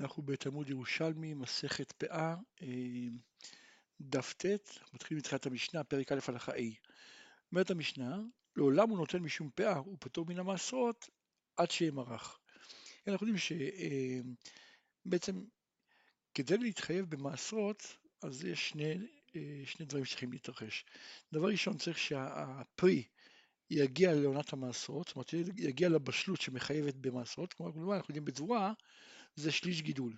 אנחנו בתלמוד ירושלמי, מסכת פאה, אה, דף ט', מתחילים מתחילת המשנה, פרק א' הלכה A. אומרת המשנה, לעולם הוא נותן משום פאה, הוא פטור מן המעשרות עד שיהיה מרח. אנחנו יודעים שבעצם אה, כדי להתחייב במעשרות, אז יש שני, אה, שני דברים שצריכים להתרחש. דבר ראשון, צריך שהפרי יגיע לעונת המעשרות, זאת אומרת יגיע לבשלות שמחייבת במעשרות, כלומר אנחנו יודעים בתבואה זה שליש גידול.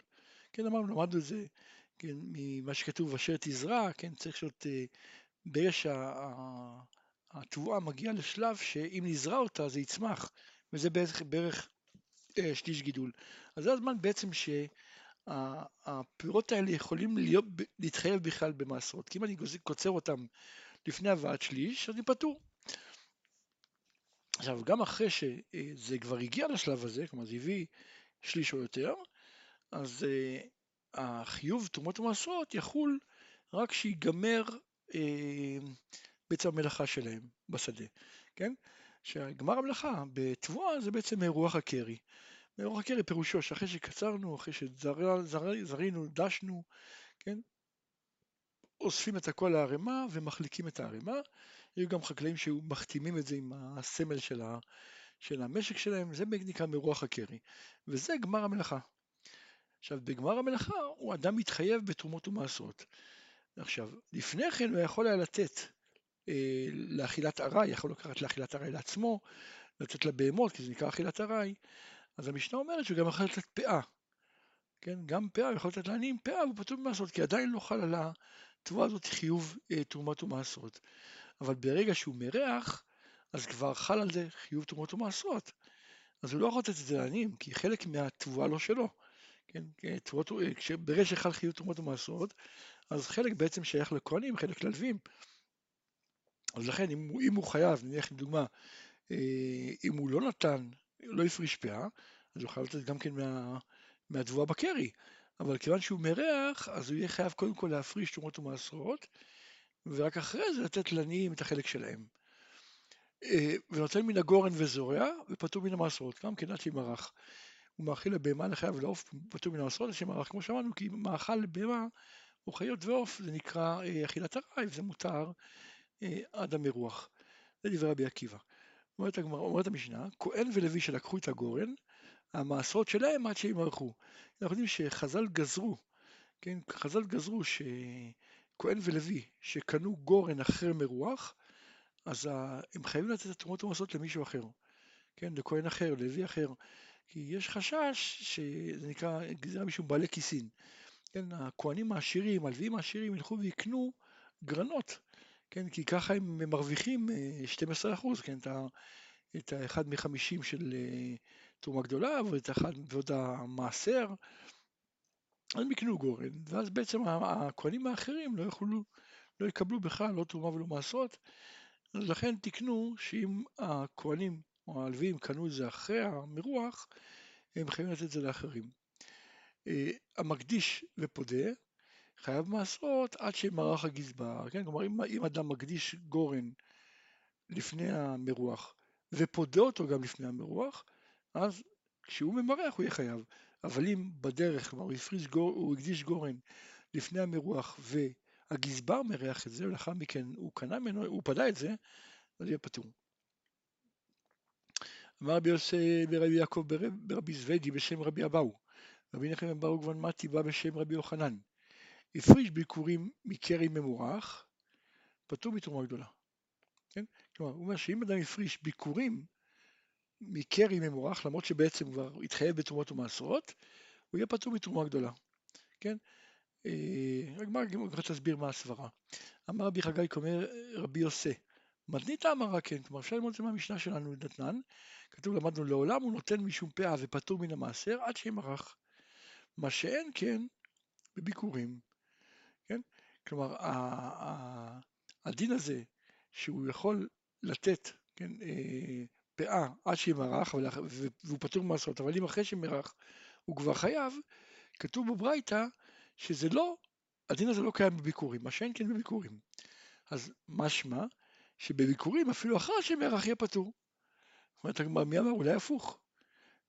כן, אמרנו, למדנו את זה, כן, ממה שכתוב אשר תזרע, כן, צריך להיות, אה, ברגע שהתבואה מגיעה לשלב שאם נזרע אותה זה יצמח, וזה בערך, בערך אה, שליש גידול. אז זה הזמן בעצם שהפירות האלה יכולים להיות, להתחייב בכלל במעשרות, כי אם אני קוצר אותם לפני הבאת שליש, אני פטור. עכשיו, גם אחרי שזה כבר הגיע לשלב הזה, כלומר זה הביא שליש או יותר, אז uh, החיוב תרומות ומעשרות יחול רק כשיגמר uh, בעצם המלאכה שלהם בשדה, כן? שגמר המלאכה בתבואה זה בעצם רוח הקרי. רוח הקרי פירושו שאחרי שקצרנו, אחרי שזרינו, דשנו, כן? אוספים את הכל לערימה ומחליקים את הערימה. היו גם חקלאים שמחתימים את זה עם הסמל של, ה, של המשק שלהם, זה נקרא מרוח הקרי. וזה גמר המלאכה. עכשיו, בגמר המלאכה הוא אדם מתחייב בתרומות ומעשרות. עכשיו, לפני כן הוא יכול היה לתת אה, לאכילת ארעי, יכול לקחת לאכילת ארעי לעצמו, לתת לבהמות, כי זה נקרא אכילת ארעי, אז המשנה אומרת שהוא גם יכול לתת פאה. כן, גם פאה, הוא יכול לתת לעניים פאה, הוא פטור ממעשרות, כי עדיין לא חל על התבואה הזאת חיוב אה, תרומות ומעשרות. אבל ברגע שהוא מרח, אז כבר חל על זה חיוב תרומות ומעשרות. אז הוא לא יכול לתת את זה לעניים, כי חלק מהתבואה לא שלו. כן, תרומות, ברגע שחל חיוב תרומות ומעשרות, אז חלק בעצם שייך לכהנים, חלק ללווים. אז לכן אם, אם הוא חייב, נניח לדוגמה, אה, אם הוא לא נתן, לא הפריש פאה, אז הוא חייב לתת גם כן מה, מהתבואה בקרי. אבל כיוון שהוא מרח, אז הוא יהיה חייב קודם כל להפריש תרומות ומעשרות, ורק אחרי זה לתת לעניים את החלק שלהם. אה, ונותן מן הגורן וזורע, ופטור מן המעשרות, גם כן עד שימרח. הוא מאכיל לבהמה לחייו ולעוף פטור מן המסורת לשם ערך, כמו שאמרנו, כי מאכל לבהמה או חיות ועוף זה נקרא אה, אכילת ארעי וזה מותר אה, עד המרוח. זה דברי רבי עקיבא. אומרת, הגמר, אומרת המשנה, כהן ולוי שלקחו את הגורן, המעשרות שלהם עד שימרחו. אנחנו יודעים שחז"ל גזרו, כן, חז"ל גזרו שכהן ולוי שקנו גורן אחרי מרוח, אז הם חייבים לתת את התרומות המעשרות למישהו אחר, כן, לכהן אחר, לוי אחר. כי יש חשש שזה נקרא גזירה משום בעלי כיסין. כן, הכהנים העשירים, הלוויים העשירים ילכו ויקנו גרנות, כן, כי ככה הם מרוויחים 12%, אה, כן, את, ה, את האחד מחמישים של אה, תרומה גדולה ואת האחד ועוד המעשר, אז הם יקנו גורן, ואז בעצם הכהנים האחרים לא יכולו, לא יקבלו בכלל לא תרומה ולא מעשרות, לכן תקנו שאם הכהנים או הלווים קנו את זה אחרי המרוח, הם חייבים לתת את זה לאחרים. אה, המקדיש ופודה חייב מעשרות עד שמרח הגזבר, כן? כלומר אם, אם אדם מקדיש גורן לפני המרוח ופודה אותו גם לפני המרוח, אז כשהוא ממרח הוא יהיה חייב. אבל אם בדרך, כלומר הוא, גור, הוא הקדיש גורן לפני המרוח והגזבר מריח את זה, ולאחר מכן הוא קנה ממנו, הוא פדה את זה, אז יהיה פטור. אמר רבי יוסי ברבי יעקב ברבי זווידי בשם רבי אבאו. רבי נחם ברוך גבן מתי בא בשם רבי יוחנן. הפריש ביקורים מקרי ממורח, פטור מתרומה גדולה. כן? כלומר, הוא אומר שאם אדם הפריש ביקורים מקרי ממורח, למרות שבעצם כבר התחייב בתרומות ומעשרות, הוא יהיה פטור מתרומה גדולה. כן? הגמרא אה, רוצה להסביר מה הסברה. אמר רבי חגי כומר רבי יוסי, מתנית אמרה כן, כלומר אפשר ללמוד את זה מהמשנה שלנו דתנן, כתוב למדנו לעולם הוא נותן משום פאה ופטור מן המעשר עד שימרח. מה שאין כן בביקורים, כן? כלומר הדין הזה שהוא יכול לתת, כן, אה, פאה עד שימרח והוא פטור ממעשרות, אבל אם אחרי שמרח הוא כבר חייב, כתוב בברייתא שזה לא, הדין הזה לא קיים בביקורים, מה שאין כן בביקורים. אז משמע שבביקורים אפילו אחרי שמרח יהיה פטור. אומרת הגמרא, מי אמר? אולי הפוך.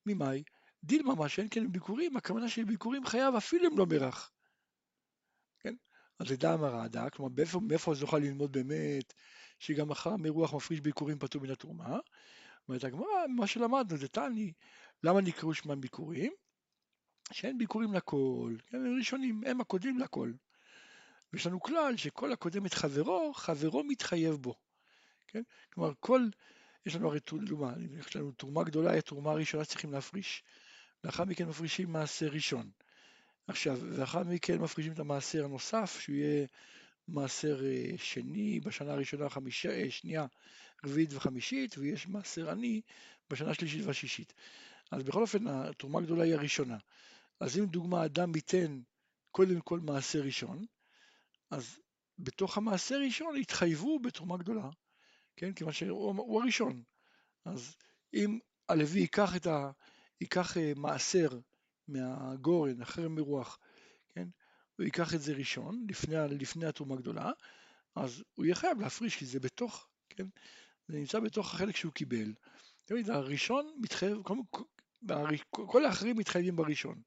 ממאי? דילמה שאין כן ביקורים, הכוונה שביקורים חייב אפילו אם לא מרח. כן? אז לדע המרדה, כלומר מאיפה, מאיפה אז נוכל ללמוד באמת שגם אחר מרוח מפריש ביקורים פטור מן התרומה? אומרת הגמרא, מה שלמדנו זה תעני, למה נקראו שמם ביקורים? שאין ביקורים לכל, כן, הם ראשונים, הם הקודמים לכל. ויש לנו כלל שכל הקודם את חברו, חברו מתחייב בו. כן? כלומר, כל, יש לנו הרי תרומה, יש לנו תרומה גדולה, היא התרומה הראשונה שצריכים להפריש. לאחר מכן מפרישים מעשר ראשון. עכשיו, ואחר מכן מפרישים את המעשר הנוסף, שהוא יהיה מעשר אה, שני בשנה הראשונה, חמישה, אה, שנייה, רביעית וחמישית, ויש מעשר עני בשנה השלישית והשישית. אז בכל אופן, התרומה הגדולה היא הראשונה. אז אם דוגמה אדם ייתן קודם כל מעשר ראשון, אז בתוך המעשר ראשון יתחייבו בתרומה גדולה, כן? כיוון שהוא הראשון. אז אם הלוי ייקח, את ה, ייקח אה, מעשר מהגורן, אחרי מרוח, כן? הוא ייקח את זה ראשון, לפני, לפני התרומה הגדולה, אז הוא יהיה חייב להפריש, כי זה בתוך, כן? זה נמצא בתוך החלק שהוא קיבל. תמיד הראשון מתחייב, כל, כל האחרים מתחייבים בראשון.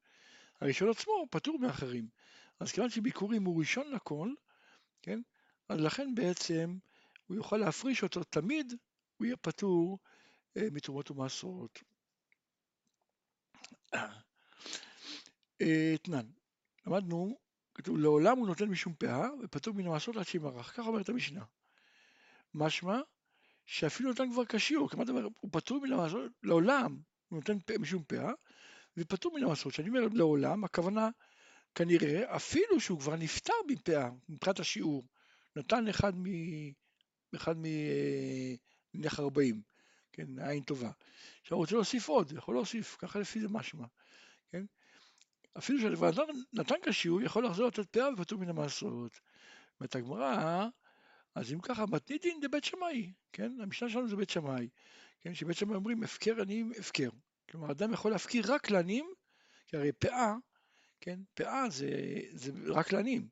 הראשון עצמו פטור מאחרים. אז כיוון שביקורים הוא ראשון לכל, כן? אז לכן בעצם הוא יוכל להפריש אותו תמיד, הוא יהיה פטור אה, מתרומות ומעשרות. אה, אתנן, למדנו, כתוב לעולם הוא נותן משום פאה ופטור מן המעשרות עד שימרח, ככה אומרת המשנה. משמע שאפילו נותן כבר כשיעור, כמעט הוא פטור מן המעשרות, לעולם הוא נותן משום פאה ופטור מן המעשרות. כשאני אומר לעולם, הכוונה כנראה אפילו שהוא כבר נפטר מפאה מבחינת השיעור, נתן אחד מ... אחד מ... נניח 40, כן, עין טובה. עכשיו רוצה להוסיף עוד, יכול להוסיף, ככה לפי זה משמע, כן? אפילו שהדבר נתן כשיעור, יכול לחזור לתת פאה ופטור מן המעשרות. אומרת הגמרא, אז אם ככה, מתניתין דבית שמאי, כן? המשנה שלנו זה בית שמאי, כן? שבית שמאי אומרים הפקר עניים הפקר. כלומר, אדם יכול להפקיר רק לעניים, כי הרי פאה, כן? פאה זה, זה רק לעניים,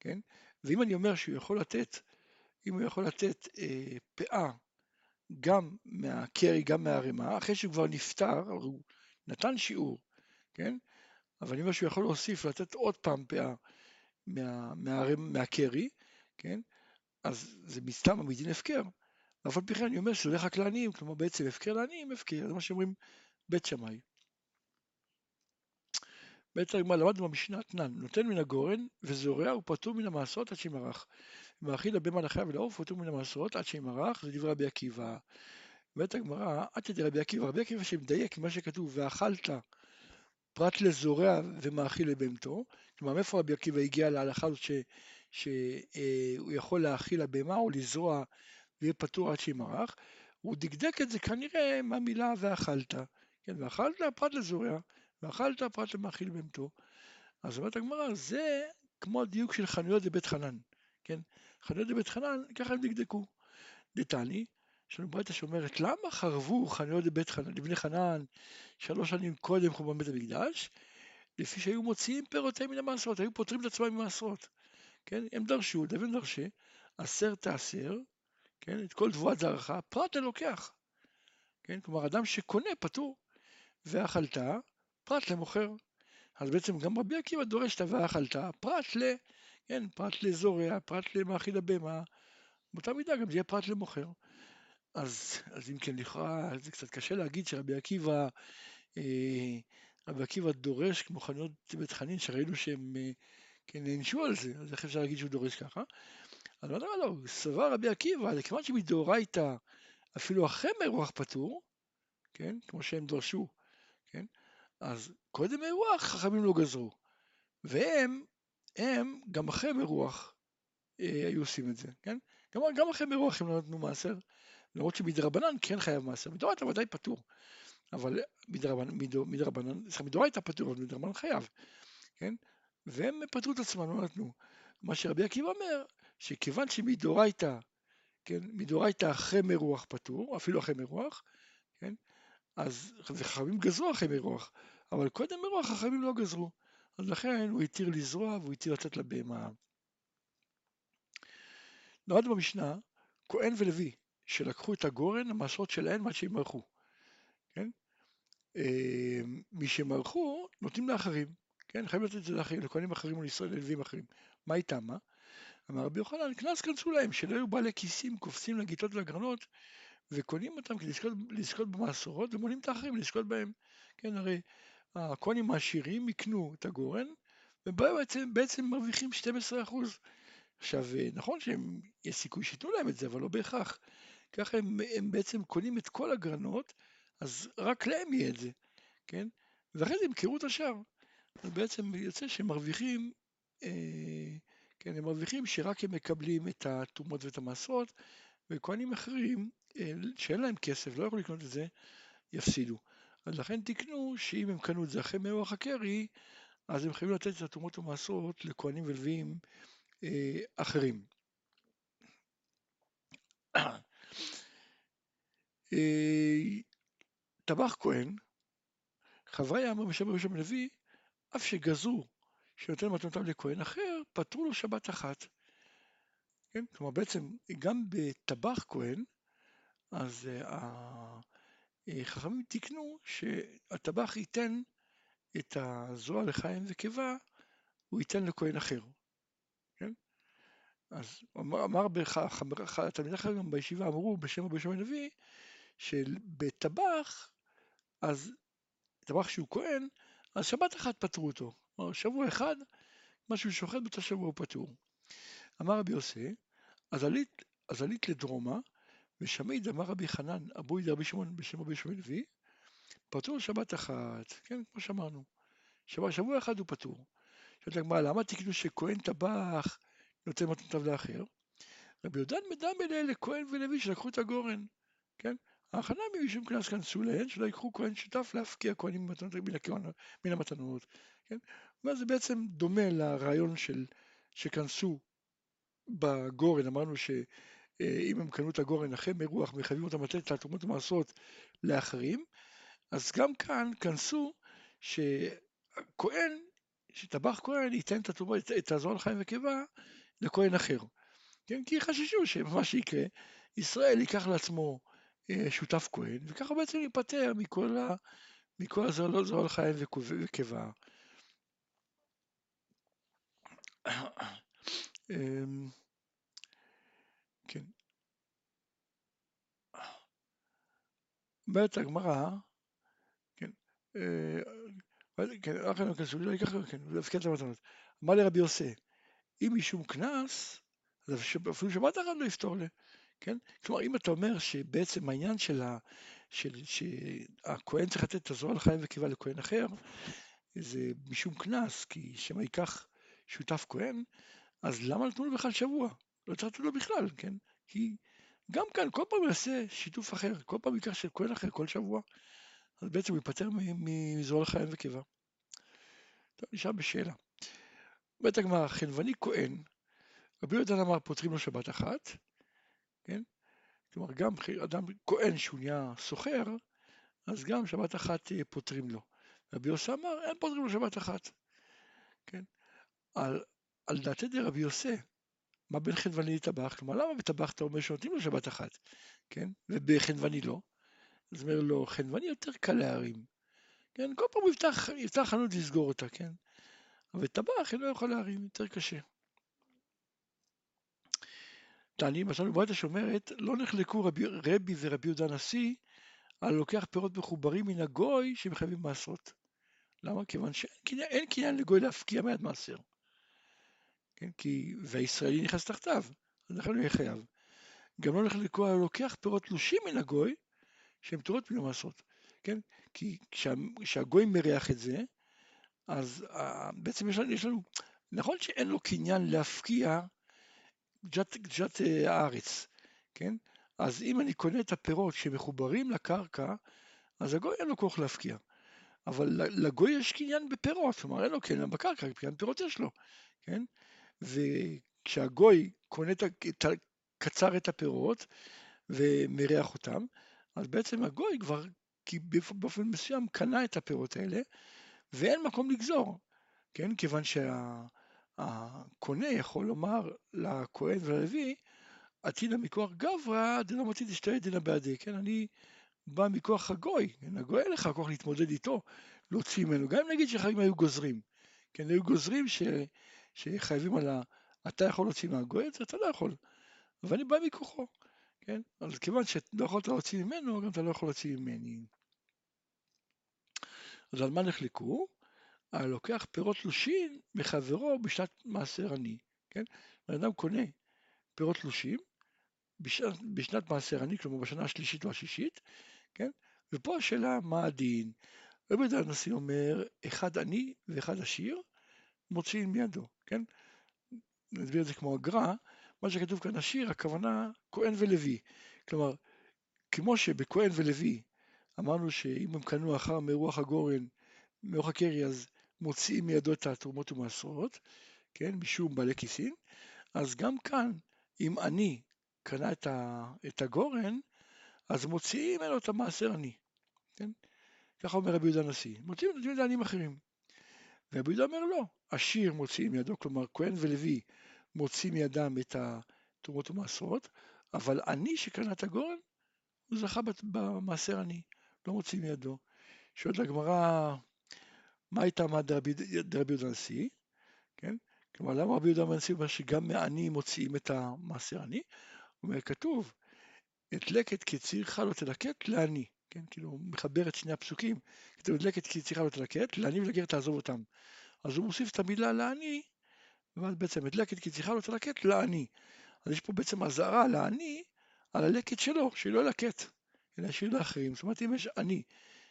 כן? ואם אני אומר שהוא יכול לתת, אם הוא יכול לתת אה, פאה גם מהקרי, גם מהערימה, אחרי שהוא כבר נפטר, הוא נתן שיעור, כן? אבל אני אומר שהוא יכול להוסיף, לתת עוד פעם פאה מה, מה, מהקרי, כן? אז זה מסתם המדין הפקר. אף על פי כן אני אומר שזה הולך רק לעניים, כלומר בעצם הפקר לעניים, הפקר, זה מה שאומרים בית שמאי. בית הגמרא למדנו במשנה תנן, נותן מן הגורן וזורע ופטור מן המעשרות עד שימרח. ומאכיל לבהמה לחיה ולעוף ופטור מן המעשרות עד שימרח, זה דברי רבי עקיבא. בית הגמרא, עד כדי רבי עקיבא, רבי עקיבא שמדייק מה שכתוב, ואכלת פרט לזורע ומאכיל לבהמתו, כלומר מאיפה רבי עקיבא הגיע להלכה הזאת שהוא אה, יכול להאכיל לבהמה או לזרוע ויהיה פטור עד שימרח, הוא דקדק את זה כנראה מהמילה ואכלת, כן, ואכלת פרט לזורע, ואכלת פרט למאכיל בהמתו. אז אומרת הגמרא, זה כמו הדיוק של חנויות בבית חנן, כן, חנויות בבית חנן, ככה הם דקדקו. דתני, יש לנו ברייתא שאומרת, למה חרבו חנויות בבית חנן, לבני חנן, שלוש שנים קודם חורבן בית המקדש? לפי שהיו מוציאים פירותיהם מן המעשרות, היו פותרים את עצמם ממעשרות. כן, הם דרשו, דוד דרשי, עשר תעשר, כן, את כל תבואת זרעך, פרט ללוקח. כן, כלומר, אדם שקונה פטור, ואכלת, פרט למוכר. אז בעצם גם רבי עקיבא דורש את ה"ואכלת", פרט ל... כן, פרט לזורע, פרט למאכיל הבהמה, באותה מידה גם זה יהיה פרט למוכר. אז, אז אם כן, לכאורה זה קצת קשה להגיד שרבי עקיבא, אה, רבי עקיבא דורש כמו חנויות בית חנין, שראינו שהם אה, כן, נענשו על זה, אז איך אפשר להגיד שהוא דורש ככה? אז לא, לא, לא, סבר רבי עקיבא, כיוון שמדאורייתא אפילו אחרי מרוח פטור, כן, כמו שהם דרשו, כן, אז קודם מרוח חכמים לא גזרו, והם, הם גם אחרי מרוח אה, היו עושים את זה, כן, גם, גם אחרי מרוח הם לא נתנו מעשר, למרות שמדרבנן כן חייב מעשר, מדאורייתא ודאי פטור, אבל מדרבנן, מדרבנן, סליחה, מדאורייתא פטור, אבל מדרבנן חייב, כן, והם פטרו את עצמם, לא נתנו. מה שרבי עקיבא אומר, שכיוון שמדאורייתא, כן, מדאורייתא אחרי מרוח פטור, אפילו אחרי מרוח, כן, אז חכמים גזרו אחרי מרוח, אבל קודם מרוח חכמים לא גזרו, אז לכן הוא התיר לזרוע והוא התיר לתת לבהמה. למדנו במשנה, כהן ולוי, שלקחו את הגורן, המעשרות שלהן עד שימרחו, כן? אה, מי שמרחו, נותנים לאחרים, כן? חייבים לתת את זה לאחרים, לכהנים אחרים ולישראל ללווים אחרים. מה איתם, מה? אמר רבי יוחנן, קנס כנסו להם, שלא היו בעלי כיסים, קופצים לגיטות והגרנות, וקונים אותם כדי לזכות, לזכות במעשרות, ומונים את האחרים לזכות בהם. כן, הרי הכהנים העשירים יקנו את הגורן, ובעצם בעצם מרוויחים 12%. עכשיו, נכון שיש סיכוי שייתנו להם את זה, אבל לא בהכרח. ככה הם, הם בעצם קונים את כל הגרנות, אז רק להם יהיה את זה, כן? ואחרי זה ימכרו את השאר. אז בעצם יוצא שהם מרוויחים, אה, כן, הם מרוויחים שרק הם מקבלים את התרומות ואת המעשרות, וכהנים אחרים, אה, שאין להם כסף, לא יכולים לקנות את זה, יפסידו. אז לכן תקנו שאם הם קנו את זה אחרי מאורח הקרי, אז הם חייבים לתת את התרומות והמעשרות לכהנים ולוויים אה, אחרים. אה, טבח כהן, חברי אמר בשם ראשון לוי, אף שגזרו שנותן מתנותם לכהן אחר, פטרו לו שבת אחת. כן? כלומר בעצם גם בטבח כהן, אז החכמים תיקנו שהטבח ייתן את הזרוע לחיים וקיבה, הוא ייתן לכהן אחר. כן? אז אמר תלמידי חכמים בישיבה אמרו בשם רבי שמעון הנביא שבטבח, אז טבח שהוא כהן, אז שבת אחת פטרו אותו. כלומר שבוע אחד, מה שהוא שוחט באותו שבוע הוא פטור. אמר רבי יוסי, אז עלית, לדרומה, ושמיד אמר רבי חנן, אבוי דרבי שמעון בשם רבי שמעון לוי, פטור שבת אחת, כן, כמו שאמרנו. שבוע, שבוע אחד הוא פטור. שואלת הגמרא, למה תקנו שכהן טבח נותן מתנותיו לאחר? רבי יהודן מדמה לאלה כהן ולוי שלקחו את הגורן, כן? ההכנה משום קנס כנסו להן, שלא ייקחו כהן שותף להפקיע כהנים מן המתנות, כן? וזה בעצם דומה לרעיון של שכנסו בגורן, אמרנו שאם הם קנו את הגורן אחרי מרוח, מחייבים אותם לתת את התרומות המעשרות לאחרים, אז גם כאן כנסו שכהן, שטבח כהן ייתן את התרומות, את הזרוע לחיים וקיבה לכהן אחר. כן? כי חששו שמה שיקרה, ישראל ייקח לעצמו אה, שותף כהן, וככה בעצם ייפטר מכל, ה, מכל הזרוע לחיים וקיבה. אמ, כן. אומרת הגמרא, כן, אה, כן, כנסו, לא ייקח, כן, להפקיע את המתנות. אמר לרבי יוסי, אם משום קנס, אז אפילו שבת אחת לא יפתור לי, כן? כלומר, אם אתה אומר שבעצם העניין של ה... של, שהכהן צריך לתת את הזרוע לחיים וקיבה לכהן אחר, זה משום קנס, כי שמא ייקח שותף כהן, אז למה נתנו לו בכלל שבוע? לא צריך לתת לו בכלל, כן? כי גם כאן כל פעם יעשה שיתוף אחר, כל פעם ייקח של כהן אחר כל שבוע, אז בעצם הוא ייפטר מזרוע לחיים וקיבה. טוב, נשאר בשאלה. בית הגמרא, חנווני כהן, רבי יהודה אמר פותרים לו שבת אחת, כן? כלומר גם אדם כהן שהוא נהיה סוחר, אז גם שבת אחת אה, פותרים לו. רבי יוסי אמר אין פותרים לו שבת אחת, כן? על דעתי דרבי יוסי, מה בין חנווני לטבח? כלומר למה בטבח אתה אומר שנותנים לו שבת אחת, כן? ובחנווני לא? אז אומר לו חנווני יותר קל להרים, כן? כל פעם הוא יפתח, יפתח חנות לסגור אותה, כן? אבל טבח היא לא יכולה להרים, יותר קשה. תעניים מצאנו ברייתא שאומרת לא נחלקו רבי, רבי ורבי יהודה הנשיא על לוקח פירות מחוברים מן הגוי שמחייבים מעשרות. למה? כיוון שאין קניין לגוי להפקיע מיד מעשר. כן? כי, והישראלי נכנס תחתיו, לכן הוא יהיה חייב. גם לא נחלקו על לוקח פירות תלושים מן הגוי שהן פטורות מן המעשרות. כן? כי כשה, כשהגוי מריח את זה, אז uh, בעצם יש לנו, יש לנו, נכון שאין לו קניין להפקיע קדושת אה, הארץ, כן? אז אם אני קונה את הפירות שמחוברים לקרקע, אז הגוי אין לו כוח להפקיע. אבל לגוי יש קניין בפירות, כלומר אין לו קניין בקרקע, קניין פירות יש לו, כן? וכשהגוי קונה את, קצר את הפירות ומריח אותם, אז בעצם הגוי כבר באופן מסוים קנה את הפירות האלה, ואין מקום לגזור, כן? כיוון שה... הקונה יכול לומר לכהן וללוי, עתידא מכוח גברא דלא מצאתי שתי דינא בעדי, כן, אני בא מכוח הגוי, כן? הגוי אין לך כוח להתמודד איתו, להוציא ממנו, גם אם נגיד שחייבים היו גוזרים, כן, היו גוזרים ש, שחייבים על ה... אתה יכול להוציא מהגוי, את זה אתה לא יכול, אבל אני בא מכוחו, כן, אז כיוון שלא יכולת להוציא ממנו, גם אתה לא יכול להוציא ממני. אז על מה נחלקו? על לוקח פירות תלושים מחברו בשנת מעשר עני, כן? בן אדם קונה פירות תלושים בשנת, בשנת מעשר עני, כלומר בשנה השלישית או השישית, כן? ופה השאלה מה הדין. רבי יהודה הנשיא אומר, אחד עני ואחד עשיר, מוציאים מידו, כן? נסביר את זה כמו הגר"א, מה שכתוב כאן עשיר, הכוונה כהן ולוי. כלומר, כמו שבכהן ולוי אמרנו שאם הם קנו אחר מרוח הגורן, מרוח הקרי, אז מוציאים מידו את התרומות ומעשרות, כן, משום בעלי כיסין, אז גם כאן, אם אני קנה את, ה, את הגורן, אז מוציאים ממנו את המעשר עני, כן? ככה אומר רבי יהודה הנשיא, מוציאים את זה לעניים אחרים. ורבי יהודה אומר לא, עשיר מוציא מידו, כלומר כהן ולוי מוציא מידם את התרומות ומעשרות, אבל עני שקנה את הגורן, הוא זכה במעשר עני, לא מוציא מידו. שואלת הגמרא, מה הייתה מה דרבי יהודה הנשיא? כן? כלומר, למה רבי יהודה הנשיא אומר שגם מעני מוציאים את המעשר עני? הוא אומר, כתוב, את לקט צריכה לא תלקט לעני. כן, כאילו, מחבר את שני הפסוקים. כתוב, לקט כי צריכה לא תלקט, לעני ולגר תעזוב אותם. אז הוא מוסיף את המילה לעני, ואז בעצם לקט כי צריכה לא תלקט לעני. אז יש פה בעצם אזהרה לעני על הלקט שלו, שלא ילקט, אלא ישאיר לאחרים. זאת אומרת, אם יש עני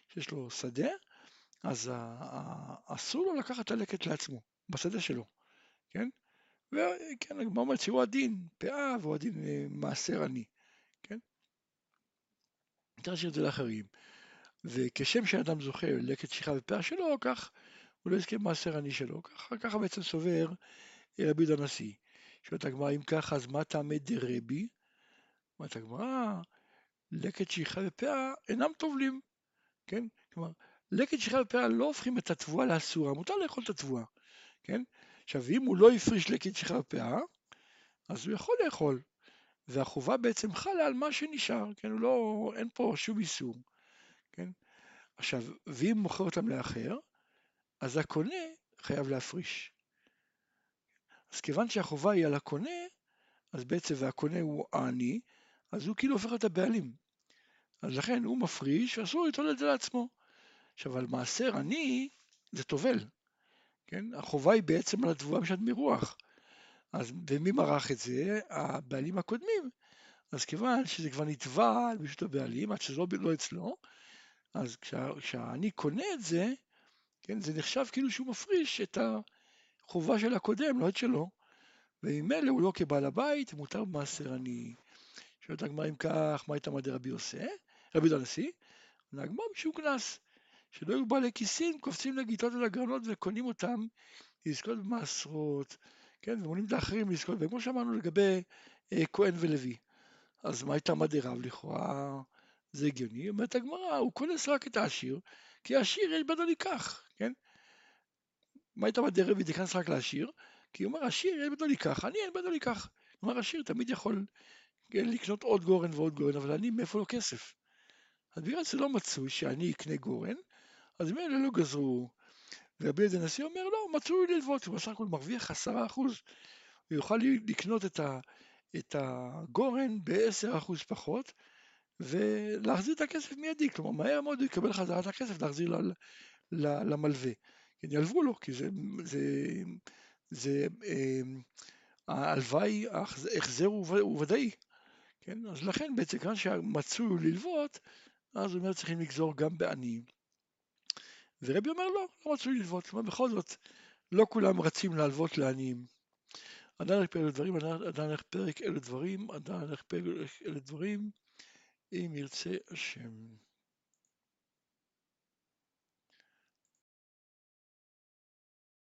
שיש לו שדה, אז אסור לו לקחת את הלקט לעצמו, בשדה שלו, כן? וכן, הגמרא אומרת שהוא הדין פאה והוא הדין אה, מעשר עני, כן? צריך להשאיר את זה לאחרים. וכשם שאדם זוכה לקט שכחה ופאה שלו, כך הוא לא יזכה במעשר עני שלו. ככה, ככה בעצם סובר רבי יהודה הנשיא. שואלת הגמרא, אם ככה, אז מה טעמי דרבי? אומרת הגמרא, לקט שכחה ופאה אינם טובלים, כן? כלומר, לקט שכחה ופאה לא הופכים את התבואה לאסורה, מותר לאכול את התבואה, כן? עכשיו, אם הוא לא הפריש לקט שכחה ופאה, אז הוא יכול לאכול, והחובה בעצם חלה על מה שנשאר, כן? הוא לא, אין פה שום איסור, כן? עכשיו, ואם מוכר אותם לאחר, אז הקונה חייב להפריש. אז כיוון שהחובה היא על הקונה, אז בעצם, והקונה הוא העני, אז הוא כאילו הופך להיות הבעלים. אז לכן הוא מפריש, ואסור ליטול את זה לעצמו. עכשיו, על מעשר עני זה טובל, כן? החובה היא בעצם על התבואה משנת מרוח. אז ומי מרח את זה? הבעלים הקודמים. אז כיוון שזה כבר נתבע על פשוט הבעלים, עד שזה לא, לא אצלו, אז כשאני קונה את זה, כן, זה נחשב כאילו שהוא מפריש את החובה של הקודם, לא את שלו. וממילא הוא לא כבעל הבית, מותר במעשר עני. שואלת הגמרא אם כך, מה הייתה מדי רבי עושה? רבי יהודה הנשיא? הגמרא משום קנס. שלא היו בעלי כיסים, קופצים לגיטות ולגרנות וקונים אותם לזכות במעשרות, כן, ומונים את האחרים לזכות, וכמו שאמרנו לגבי אה, כהן ולוי. אז מה הייתה רב לכאורה? זה הגיוני, אומרת הגמרא, הוא כונס רק את העשיר, כי העשיר יש בדו ניקח, כן? מה הייתה מדי רבי תיכנס רק לעשיר? כי הוא אומר, עשיר יש בדו ניקח, אני אין בדו ניקח. כלומר, עשיר תמיד יכול כן, לקנות עוד גורן ועוד גורן, אבל אני, מאיפה לו כסף? אז בגלל שזה לא מצוי שאני אקנה גורן, אז מילא לא גזרו. ורבי ידי נשיא אומר, לא, מצוי ללוות, הוא בסך הכל מרוויח עשרה אחוז, הוא יוכל לקנות את, ה, את הגורן בעשר אחוז פחות, ולהחזיר את הכסף מיידי, כלומר מהר מאוד הוא יקבל חזרה את הכסף להחזיר ל, ל, למלווה. כן, ילוו לו, כי זה, זה, זה אה, ההלוואי, ההחזר הוא ודאי. כן? אז לכן בעצם כאן שהמצוי הוא ללוות, אז הוא אומר צריכים לגזור גם בעניים. ורבי אומר לא, לא מצוי ללוות, כלומר בכל זאת לא כולם רצים להלוות לעניים. עדיין הולך פרק דברים, עדיין הולך פרק דברים, עדיין הולך פרק דברים, אם ירצה השם.